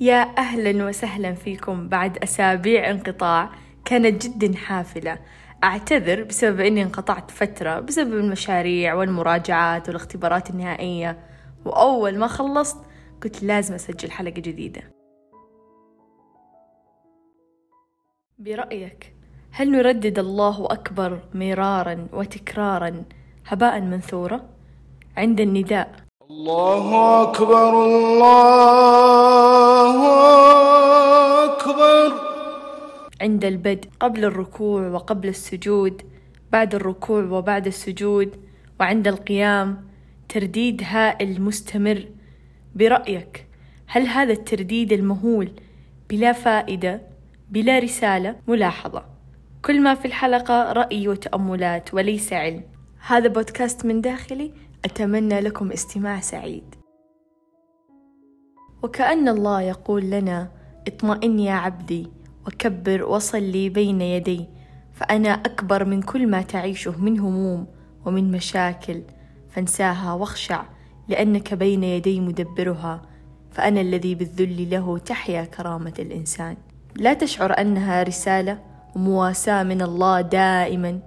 يا أهلا وسهلا فيكم بعد أسابيع انقطاع. كانت جدا حافلة. أعتذر بسبب أني انقطعت فترة بسبب المشاريع والمراجعات والاختبارات النهائية. وأول ما خلصت قلت لازم أسجل حلقة جديدة. برأيك هل نردد الله أكبر مرارا وتكرارا هباء منثورا؟ عند النداء. الله أكبر الله أكبر. عند البدء قبل الركوع وقبل السجود بعد الركوع وبعد السجود وعند القيام ترديد هائل مستمر برأيك. هل هذا الترديد المهول بلا فائدة بلا رسالة؟ ملاحظة. كل ما في الحلقة رأي وتأملات وليس علم. هذا بودكاست من داخلي أتمنى لكم استماع سعيد. وكأن الله يقول لنا اطمئن يا عبدي وكبر وصلي بين يدي فأنا أكبر من كل ما تعيشه من هموم ومن مشاكل فانساها واخشع لأنك بين يدي مدبرها فأنا الذي بالذل له تحيا كرامة الإنسان. لا تشعر أنها رسالة ومواساة من الله دائما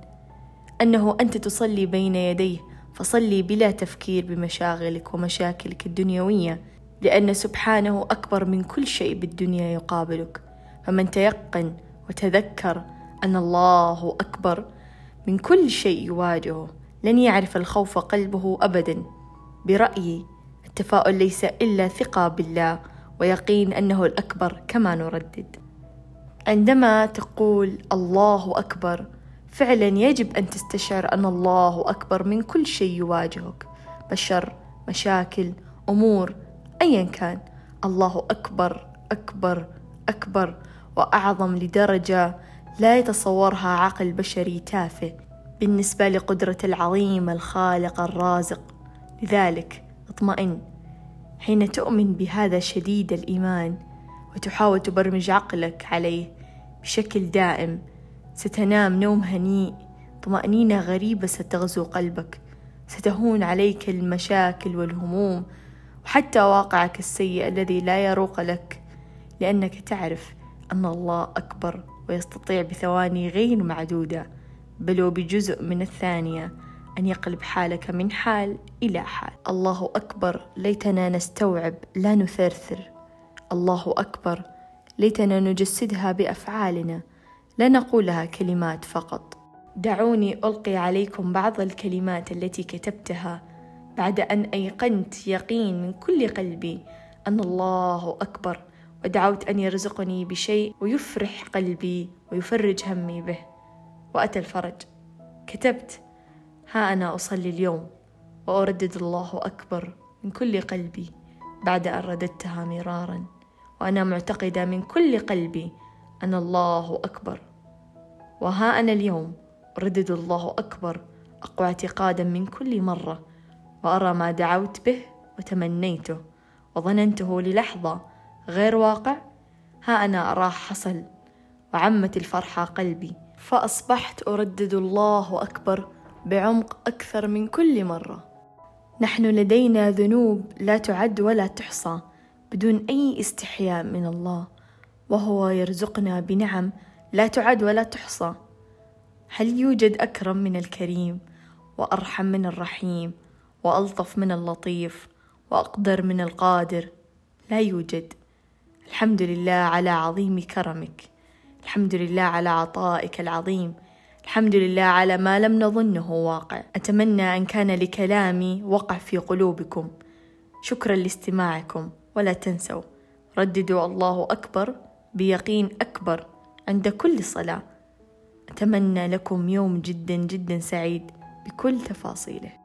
أنه أنت تصلي بين يديه فصلي بلا تفكير بمشاغلك ومشاكلك الدنيوية. لأن سبحانه أكبر من كل شيء بالدنيا يقابلك. فمن تيقن وتذكر أن الله أكبر من كل شيء يواجهه لن يعرف الخوف قلبه أبدا. برأيي التفاؤل ليس إلا ثقة بالله ويقين أنه الأكبر كما نردد. عندما تقول الله أكبر فعلا يجب أن تستشعر أن الله أكبر من كل شيء يواجهك. بشر مشاكل أمور أيا كان. الله أكبر أكبر أكبر وأعظم لدرجة لا يتصورها عقل بشري تافه بالنسبة لقدرة العظيم الخالق الرازق. لذلك اطمئن. حين تؤمن بهذا شديد الإيمان وتحاول تبرمج عقلك عليه بشكل دائم ستنام نوم هنيء. طمأنينة غريبة ستغزو قلبك. ستهون عليك المشاكل والهموم وحتى واقعك السيء الذي لا يروق لك لأنك تعرف أن الله أكبر ويستطيع بثواني غير معدودة بل وبجزء من الثانية أن يقلب حالك من حال إلى حال. الله أكبر ليتنا نستوعب لا نثرثر. الله أكبر ليتنا نجسدها بأفعالنا لا نقولها كلمات فقط. دعوني ألقي عليكم بعض الكلمات التي كتبتها بعد أن أيقنت يقين من كل قلبي أن الله أكبر ودعوت أن يرزقني بشيء ويفرح قلبي ويفرج همي به. وأتى الفرج. كتبت ها أنا أصلي اليوم وأردد الله أكبر من كل قلبي بعد أن رددتها مرارا. وأنا معتقدة من كل قلبي أن الله أكبر. وها أنا اليوم أردد الله أكبر أقوى اعتقادا من كل مرة. وأرى ما دعوت به وتمنيته وظننته للحظة غير واقع. ها أنا أراه حصل وعمت الفرحة قلبي فأصبحت أردد الله أكبر بعمق أكثر من كل مرة. نحن لدينا ذنوب لا تعد ولا تحصى بدون أي استحياء من الله وهو يرزقنا بنعم لا تعد ولا تحصى. هل يوجد أكرم من الكريم وأرحم من الرحيم؟ وألطف من اللطيف وأقدر من القادر. لا يوجد. الحمد لله على عظيم كرمك. الحمد لله على عطائك العظيم. الحمد لله على ما لم نظنه واقع. أتمنى أن كان لكلامي وقع في قلوبكم. شكرا لاستماعكم. ولا تنسوا. رددوا الله أكبر بيقين أكبر عند كل صلاة. أتمنى لكم يوم جدا جدا سعيد بكل تفاصيله.